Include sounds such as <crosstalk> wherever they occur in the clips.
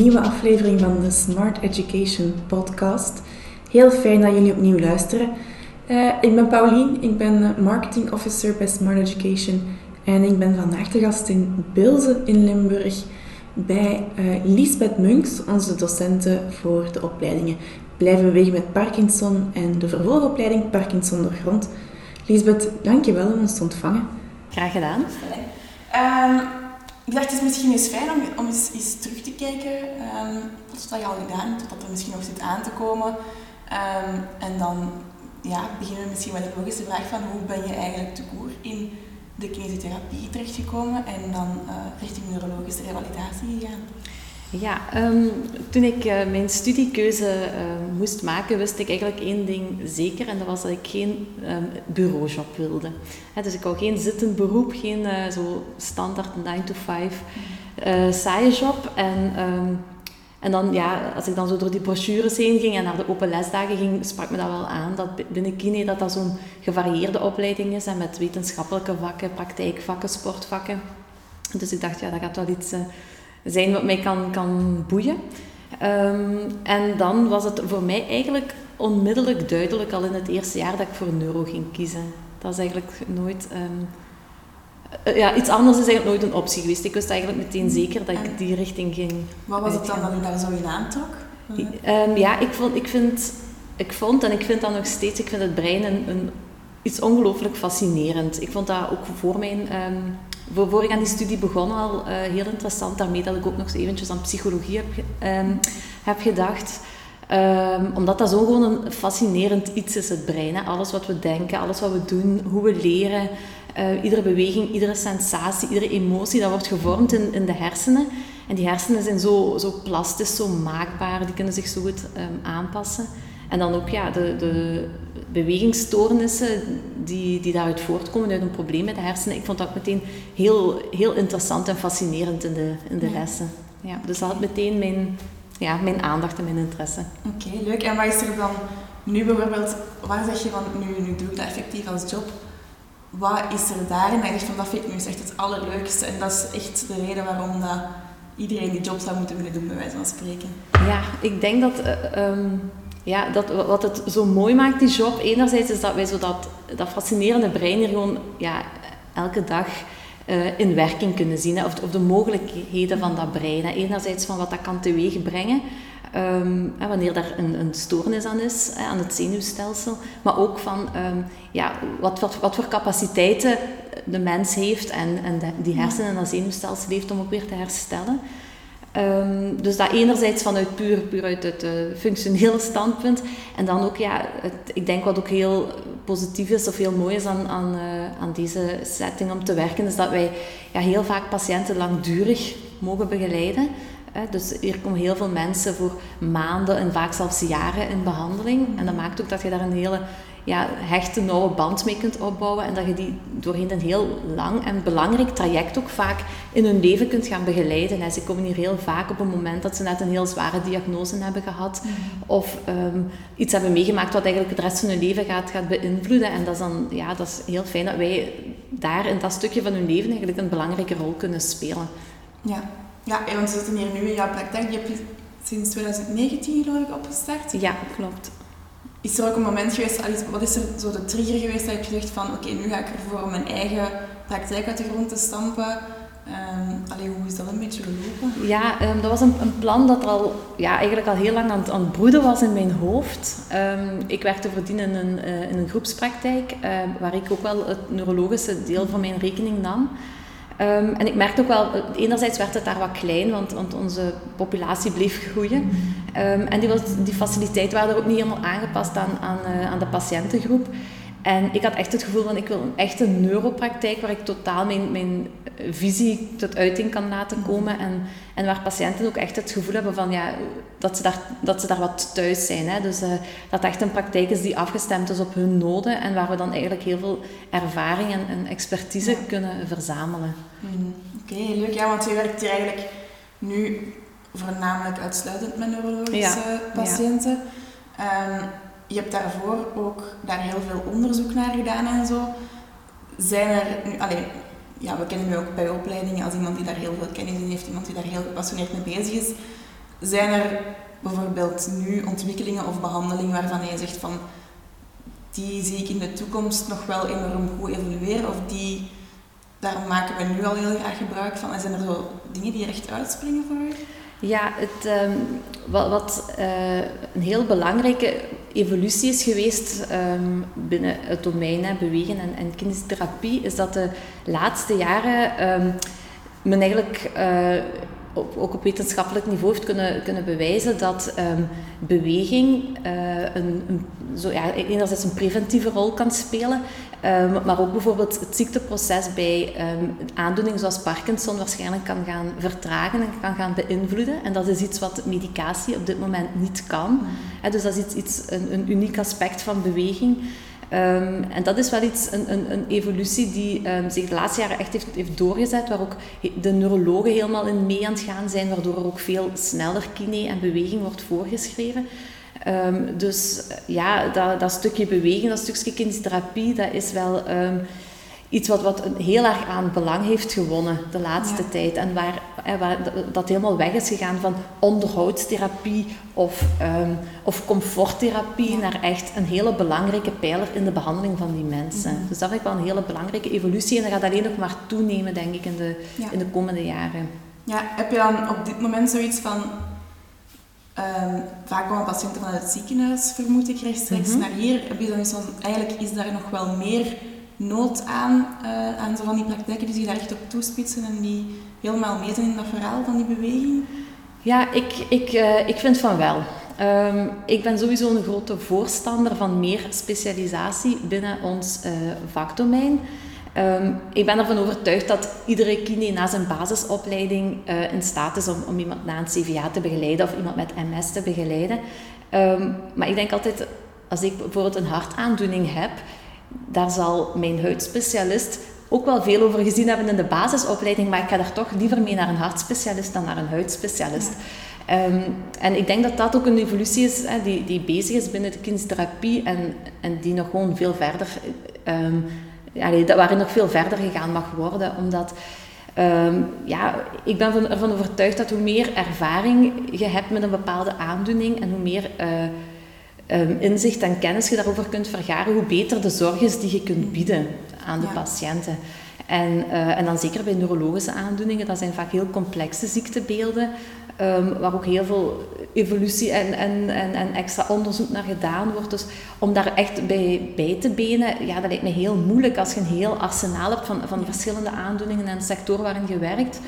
nieuwe aflevering van de Smart Education Podcast. Heel fijn dat jullie opnieuw luisteren. Uh, ik ben Paulien, ik ben Marketing Officer bij Smart Education en ik ben vandaag de gast in Bilze in Limburg bij uh, Lisbeth Munks, onze docente voor de opleidingen Blijven bewegen met Parkinson en de vervolgopleiding Parkinson door grond. Lisbeth, dankjewel om ons te ontvangen. Graag gedaan. Um, ik dacht, het is misschien eens fijn om, eens, eens terug te kijken. Um, wat je al gedaan, totdat er misschien nog zit aan te komen. Um, en dan ja, beginnen we misschien met de logische vraag van hoe ben je eigenlijk te koer in de kinesiotherapie terechtgekomen en dan uh, richting neurologische revalidatie gegaan? Ja, um, toen ik uh, mijn studiekeuze uh, moest maken, wist ik eigenlijk één ding zeker. En dat was dat ik geen um, bureaujob wilde. Dus ik wou geen zittend beroep, geen uh, zo standaard 9 to 5 saaie job. En, en dan, ja, als ik dan zo door die brochures heen ging en naar de open lesdagen ging, sprak me dat wel aan. Dat binnen kine dat dat zo'n gevarieerde opleiding is. En met wetenschappelijke vakken, praktijkvakken, sportvakken. Dus ik dacht, ja, dat gaat wel iets zijn wat mij kan, kan boeien. Um, en dan was het voor mij eigenlijk onmiddellijk duidelijk, al in het eerste jaar, dat ik voor neuro ging kiezen. Dat is eigenlijk nooit... Um, ja, iets anders is eigenlijk nooit een optie geweest. Ik wist eigenlijk meteen zeker dat ik die richting ging. Wat was het dan dat u daar zo in aantrok? Um, ja, ik vond, ik, vind, ik vond en ik vind dat nog steeds, ik vind het brein een, een iets ongelooflijk fascinerend. Ik vond dat ook voor mijn voor ik aan die studie begon al uh, heel interessant. Daarmee dat ik ook nog eens eventjes aan psychologie heb, um, heb gedacht. Um, omdat dat zo gewoon een fascinerend iets is, het brein. Hè? Alles wat we denken, alles wat we doen, hoe we leren. Uh, iedere beweging, iedere sensatie, iedere emotie, dat wordt gevormd in, in de hersenen. En die hersenen zijn zo, zo plastisch, zo maakbaar. Die kunnen zich zo goed um, aanpassen. En dan ook ja, de, de bewegingsstoornissen die, die daaruit voortkomen uit een probleem met de hersenen. Ik vond dat meteen heel, heel interessant en fascinerend in de, in de lessen. Ja, dus dat had meteen mijn, ja, mijn aandacht en mijn interesse. Oké, leuk. En wat is er dan nu bijvoorbeeld, waar zeg je van, nu, nu doe ik dat effectief als job? Wat is er daarin dat je van, dat vind ik nu echt het allerleukste en dat is echt de reden waarom dat iedereen die job zou moeten willen doen, bij wijze van spreken? Ja, ik denk dat... Uh, um, ja, dat, wat het zo mooi maakt, die job, enerzijds is dat wij zo dat, dat fascinerende brein hier gewoon ja, elke dag uh, in werking kunnen zien. Of, de mogelijkheden van dat brein. Enerzijds van wat dat kan teweeg brengen. Um, hè, wanneer daar een, een stoornis aan is, aan het zenuwstelsel. Maar ook van um, ja, wat, wat, wat voor capaciteiten de mens heeft en, en die hersenen en dat zenuwstelsel heeft om ook weer te herstellen. Um, dus dat enerzijds vanuit puur, puur uit het uh, functionele standpunt. En dan ook, ja, het, ik denk wat ook heel positief is of heel mooi is aan, aan, uh, aan deze setting om te werken, is dat wij ja, heel vaak patiënten langdurig mogen begeleiden. Dus hier komen heel veel mensen voor maanden en vaak zelfs jaren in behandeling. En dat maakt ook dat je daar een hele ja, hechte, nauwe band mee kunt opbouwen. En dat je die doorheen een heel lang en belangrijk traject ook vaak in hun leven kunt gaan begeleiden. En ze komen hier heel vaak op een moment dat ze net een heel zware diagnose hebben gehad. Mhm. Of um, iets hebben meegemaakt wat eigenlijk het rest van hun leven gaat, gaat beïnvloeden. En dat is dan ja, dat is heel fijn dat wij daar in dat stukje van hun leven eigenlijk een belangrijke rol kunnen spelen. Ja, ja want we zitten hier nu in jouw praktijk. Je hebt sinds 2019 geloof ik opgestart. Ja, klopt. Is er ook een moment geweest, wat is er zo de trigger geweest dat je gezegd van oké, nu ga ik ervoor om mijn eigen praktijk uit de grond te stampen? Um, hoe is dat een beetje gelopen? Ja, um, dat was een, een, plan dat al, ja, eigenlijk al heel lang aan aan het broeden was in mijn hoofd. Um, ik werkte voordien in een, in een groepspraktijk, waar ik ook wel het neurologische deel van mijn rekening nam. Um, en ik merkte ook wel, enerzijds werd het daar wat klein, want, want onze populatie bleef groeien. Um, en die, was, die faciliteiten waren er ook niet helemaal aangepast aan, aan, uh, aan de patiëntengroep. En ik had echt het gevoel van ik wil een echte neuropraktijk waar ik totaal mijn, mijn visie tot uiting kan laten komen. En, en waar patiënten ook echt het gevoel hebben van ja, dat, ze daar, dat ze daar wat thuis zijn. Hè. Dus uh, dat echt een praktijk is die afgestemd is op hun noden en waar we dan eigenlijk heel veel ervaring en, en expertise kunnen verzamelen. Mm, Oké, okay, leuk. Ja, want je werkt hier eigenlijk nu voornamelijk uitsluitend met neurologische patiënten. Ja. Um, je hebt daarvoor ook daar heel veel onderzoek naar gedaan en zo. Zijn er nu, alleen, ja, we kennen u ook bij opleidingen als iemand die daar heel veel kennis in heeft, iemand die daar heel gepassioneerd mee bezig is. zijn er bijvoorbeeld nu ontwikkelingen of behandelingen waarvan je zegt van die zie ik in de toekomst nog wel enorm goed evolueren of die, daar maken we nu al heel graag gebruik van. En zijn er zo dingen die echt uitspringen voor u? Ja, het, ehm, wat, wat uh, een heel belangrijke evolutie is geweest um, binnen het domein hè, bewegen en, en kinesiotherapie, is dat de laatste jaren um, men eigenlijk op, ook op wetenschappelijk niveau heeft kunnen, kunnen bewijzen dat um, beweging uh, een, een, zo, ja, enerzijds een preventieve rol kan spelen, um, maar ook bijvoorbeeld het ziekteproces bij um, aandoeningen zoals Parkinson waarschijnlijk kan gaan vertragen en kan gaan beïnvloeden. En dat is iets wat medicatie op dit moment niet kan. Mm. He, dus dat is iets, iets, een, een uniek aspect van beweging. Um, en dat is wel iets, een, een, een evolutie die zich de laatste jaren echt heeft, heeft doorgezet, waar ook de neurologen helemaal in mee aan het gaan zijn, waardoor er ook veel sneller kine en beweging wordt voorgeschreven. Um, dus ja, dat, dat stukje bewegen, dat stukje kinesiotherapie, dat is wel iets wat, wat heel erg aan belang heeft gewonnen de laatste tijd. En waar, waar dat helemaal weg is gegaan van onderhoudstherapie of, um, of comforttherapie naar echt een hele belangrijke pijler in de behandeling van die mensen. Mm Dus dat vind ik wel een hele belangrijke evolutie en dat gaat alleen nog maar toenemen, denk ik, in de, in de komende jaren. Ja, heb je dan op dit moment zoiets van Um, vaak komen patiënten vanuit het ziekenhuis, vermoed ik, rechtstreeks mm -hmm. naar hier. Heb je dan iets van, eigenlijk is daar nog wel meer nood aan, uh, aan zo van die praktijken die zich daar echt op toespitsen en die helemaal mee zijn in dat verhaal van die beweging? Ja, ik, ik, uh, ik vind van wel. Um, ik ben sowieso een grote voorstander van meer specialisatie binnen ons uh, vakdomein. Um, ik ben ervan overtuigd dat iedere kine na zijn basisopleiding uh, in staat is om, om iemand na een CVA te begeleiden of iemand met MS te begeleiden. Um, maar ik denk altijd, als ik bijvoorbeeld een hartaandoening heb, daar zal mijn huidspecialist ook wel veel over gezien hebben in de basisopleiding, maar ik ga daar toch liever mee naar een hartspecialist dan naar een huidspecialist. Ja. Um, en ik denk dat dat ook een evolutie is hè, die, die bezig is binnen de kinestherapie en, en die nog gewoon veel verder, ja, waarin nog veel verder gegaan mag worden, omdat um, ja, ik ben van, ervan overtuigd dat hoe meer ervaring je hebt met een bepaalde aandoening en hoe meer uh, um, inzicht en kennis je daarover kunt vergaren, hoe beter de zorg is die je kunt bieden aan de ja. patiënten. En, uh, en dan zeker bij neurologische aandoeningen, dat zijn vaak heel complexe ziektebeelden, um, waar ook heel veel evolutie en, en, en, en, extra onderzoek naar gedaan wordt. Dus om daar echt bij, bij te benen, ja, dat lijkt me heel moeilijk als je een heel arsenaal hebt van, van verschillende aandoeningen en sectoren waarin je werkt.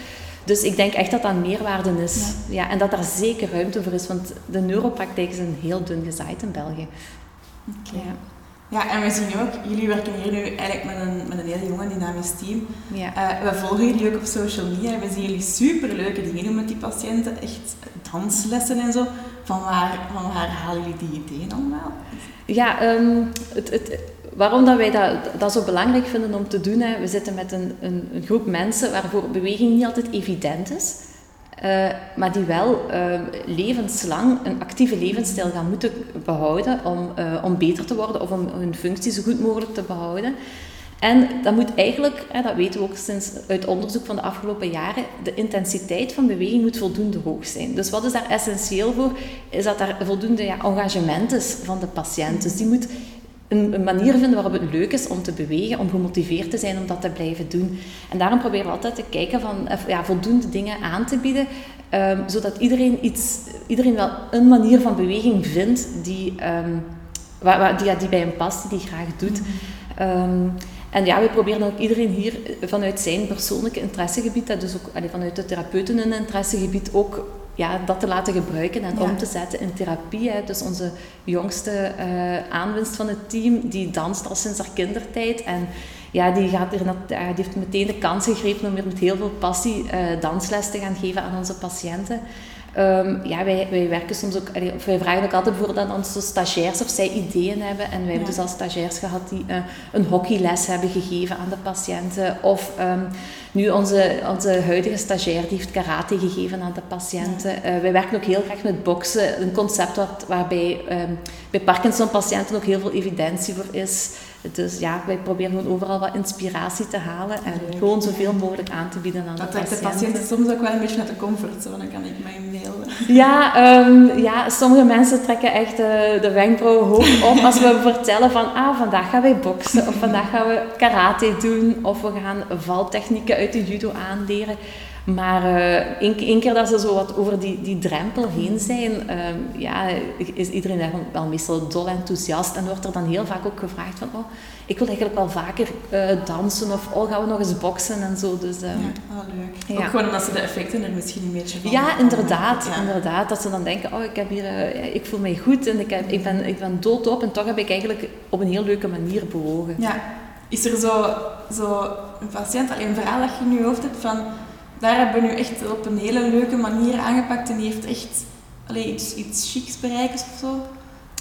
Dus ik denk echt dat dat meerwaarde is. Ja. ja. en dat daar zeker ruimte voor is, want de neuropraktijk is een heel dun gezaaid in België. Okay. Ja. Ja, en we zien ook, jullie werken hier nu eigenlijk met een, met een heel jong en dynamisch team. Ja. Uh, we volgen jullie ook op social media. We zien jullie super leuke dingen doen met die patiënten. Echt danslessen en zo. Van waar, van waar halen jullie die ideeën allemaal? Ja, um, het, het, waarom dat wij dat, dat zo belangrijk vinden om te doen, hè, we zitten met een, een, een groep mensen waarvoor beweging niet altijd evident is. Uh, maar die wel uh, levenslang een actieve levensstijl gaan moeten behouden om, uh, om beter te worden of om hun functie zo goed mogelijk te behouden. En dat moet eigenlijk, dat weten we ook sinds uit onderzoek van de afgelopen jaren, de intensiteit van beweging moet voldoende hoog zijn. Dus wat is daar essentieel voor? Is dat er voldoende ja, engagement is van de patiënt. Dus die moet een, een, manier vinden waarop het leuk is om te bewegen, om gemotiveerd te zijn om dat te blijven doen. En daarom proberen we altijd te kijken van ja, voldoende dingen aan te bieden, um, zodat iedereen, iets, iedereen wel een manier van beweging vindt die, um, waar, waar, die, ja, die bij hem past, die hij graag doet. Um, en ja, we proberen ook iedereen hier vanuit zijn persoonlijke interessegebied, dat dus ook allee, vanuit de therapeuten hun interessegebied, ook ja, dat te laten gebruiken en ja. om te zetten in therapie. Hè. Dus onze jongste uh, aanwinst van het team, die danst al sinds haar kindertijd. En ja, die, gaat er, die heeft meteen de kans gegrepen om weer met heel veel passie uh, dansles te gaan geven aan onze patiënten. Um, ja, wij, wij werken soms ook, of wij vragen ook altijd voor aan onze stagiairs of zij ideeën hebben. En wij hebben dus al stagiairs gehad die uh, een hockeyles hebben gegeven aan de patiënten. Of um, nu onze, onze huidige stagiair die heeft karate gegeven aan de patiënten. Ja. Uh, wij werken ook heel graag met boksen. Een concept wat, waarbij um, bij Parkinson-patiënten ook heel veel evidentie voor is. Dus ja, wij proberen gewoon overal wat inspiratie te halen en gewoon zoveel mogelijk aan te bieden aan dat de patiënten. Dat de patiënten soms ook wel een beetje uit de comfortzone, kan ik mij inbeelden. Ja, ehm, ja, sommige mensen trekken echt uh, de wenkbrauwen hoog op als we <laughs> vertellen van ah, vandaag gaan wij boksen of vandaag gaan we karate doen of we gaan valtechnieken uit de judo aanleren. Maar uh, één, keer dat ze zo wat over die, die drempel heen zijn, ehm, ja, is iedereen daar wel meestal dol enthousiast. En wordt er dan heel vaak ook gevraagd van, oh, ik wil eigenlijk wel vaker uh, dansen of oh, gaan we nog eens boksen en zo. Dus, um, ja, oh, leuk. Ook gewoon omdat ze de effecten er misschien een beetje van Ja, inderdaad. inderdaad. Dat ze dan denken, oh, ik, heb hier, uh, ik voel mij goed en ik, heb, ik, ben, ik ben doodop. En toch heb ik eigenlijk op een heel leuke manier bewogen. Ja. Is er zo, zo een patiënt, alleen een verhaal dat je in je hoofd hebt van daar hebben we nu echt op een hele leuke manier aangepakt en die heeft echt allee, iets, iets chics bereikt of zo.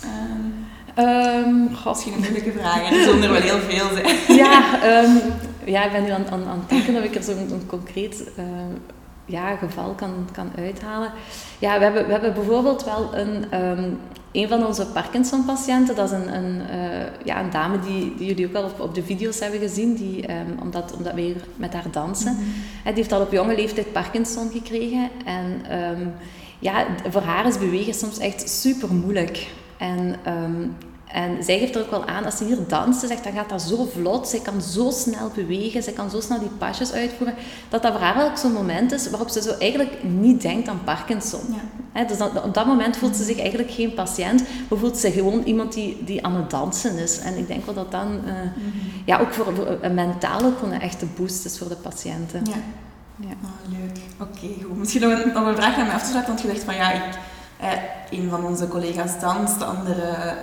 Um, um, misschien een moeilijke vraag, er zullen er wel heel veel zijn. ja, um, ja, ik ben nu aan, aan, aan het denken of ik er zo'n concreet uh, ja, geval kan, kan uithalen. Ja, we hebben, we hebben bijvoorbeeld wel een, um, een van onze Parkinson-patiënten, dat is een, een, uh, ja, een dame die, die jullie ook al op, op de video's hebben gezien, die, um, omdat, omdat we hier met haar dansen. Mm -hmm. Die heeft al op jonge leeftijd Parkinson gekregen. En um, ja, voor haar is bewegen soms echt super moeilijk. En en zij geeft er ook wel aan, als ze hier dansen, zegt, dan gaat dat zo vlot. Zij kan zo snel bewegen, zij kan zo snel die pasjes uitvoeren. Dat dat voor haar ook zo'n moment is waarop ze zo eigenlijk niet denkt aan Parkinson. Ja. dus dat, op dat moment voelt ze zich eigenlijk geen patiënt, maar voelt ze gewoon iemand die, die aan het dansen is. En ik denk wel dat dan uh, mm -hmm. ja, ook voor, ook gewoon een echte boost is voor de patiënten. Ja. Ja. Oh, leuk. Oké, okay, goed. Misschien nog een, nog een vraag aan mij af te sluiten, want je zegt van ja, ik, eh, een van onze collega's danst, de andere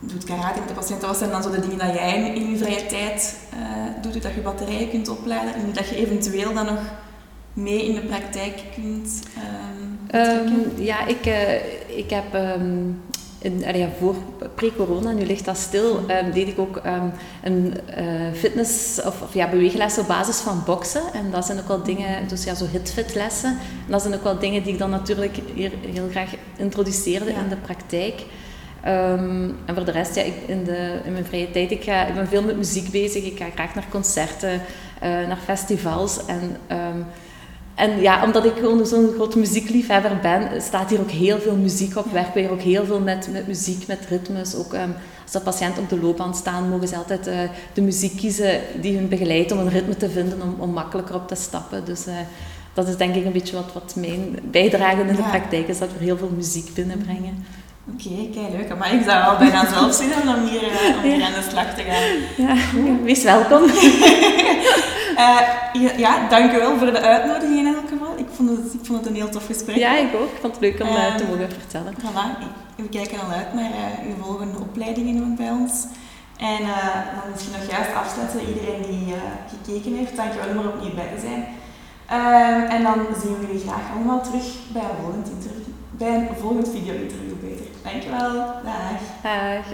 doet karate met de patiënten. Wat zijn dan zo de dingen dat jij in je vrije tijd uh, doet? Dat je batterijen kunt opladen en dat je eventueel dan nog mee in de praktijk kunt um, um, Ja, ik, uh, ik heb... Um, in, allee, voor pre-corona, nu ligt dat stil, um, deed ik ook um, een uh, fitness- of, of ja, beweeglessen op basis van boksen. En dat zijn ook wel dingen, dus ja, zo hit-fit lessen. En dat zijn ook wel dingen die ik dan natuurlijk hier heel graag introduceerde ja. in de praktijk. Um, en voor de rest, ja, ik, in, de, in mijn vrije tijd, ik, ga, ik ben veel met muziek bezig. Ik ga graag naar concerten, uh, naar festivals. En, um, en ja, omdat ik gewoon zo'n groot muziekliefhebber ben, staat hier ook heel veel muziek op. Werken we hier ook heel veel met, met muziek, met ritmes. Ook um, als de patiënten op de loopband staan, mogen ze altijd uh, de muziek kiezen die hun begeleidt om een ritme te vinden, om, om makkelijker op te stappen. Dus uh, dat is denk ik een beetje wat, wat mijn bijdrage in de ja. praktijk is, dat we heel veel muziek binnenbrengen. Oké, okay, kijk leuk. Maar ik zou al bijna zelf zin hebben om hier, uh, om hier aan de slag te gaan. Ja, wees welkom. uh, <laughs> ja, ja, dank u wel voor de uitnodiging in elk geval. Ik vond het, ik vond het een heel tof gesprek. Ja, ik ook. Ik vond het leuk om uh, te mogen vertellen. Voilà, we kijken al uit naar uw volgende opleidingen bij ons. En dan misschien nog juist afsluiten, iedereen die gekeken heeft, dank je wel om er opnieuw bij te zijn. en dan zien we jullie graag allemaal terug bij een volgend interview bij een volgend video-interview beter. Dankjewel. Dag. Dag.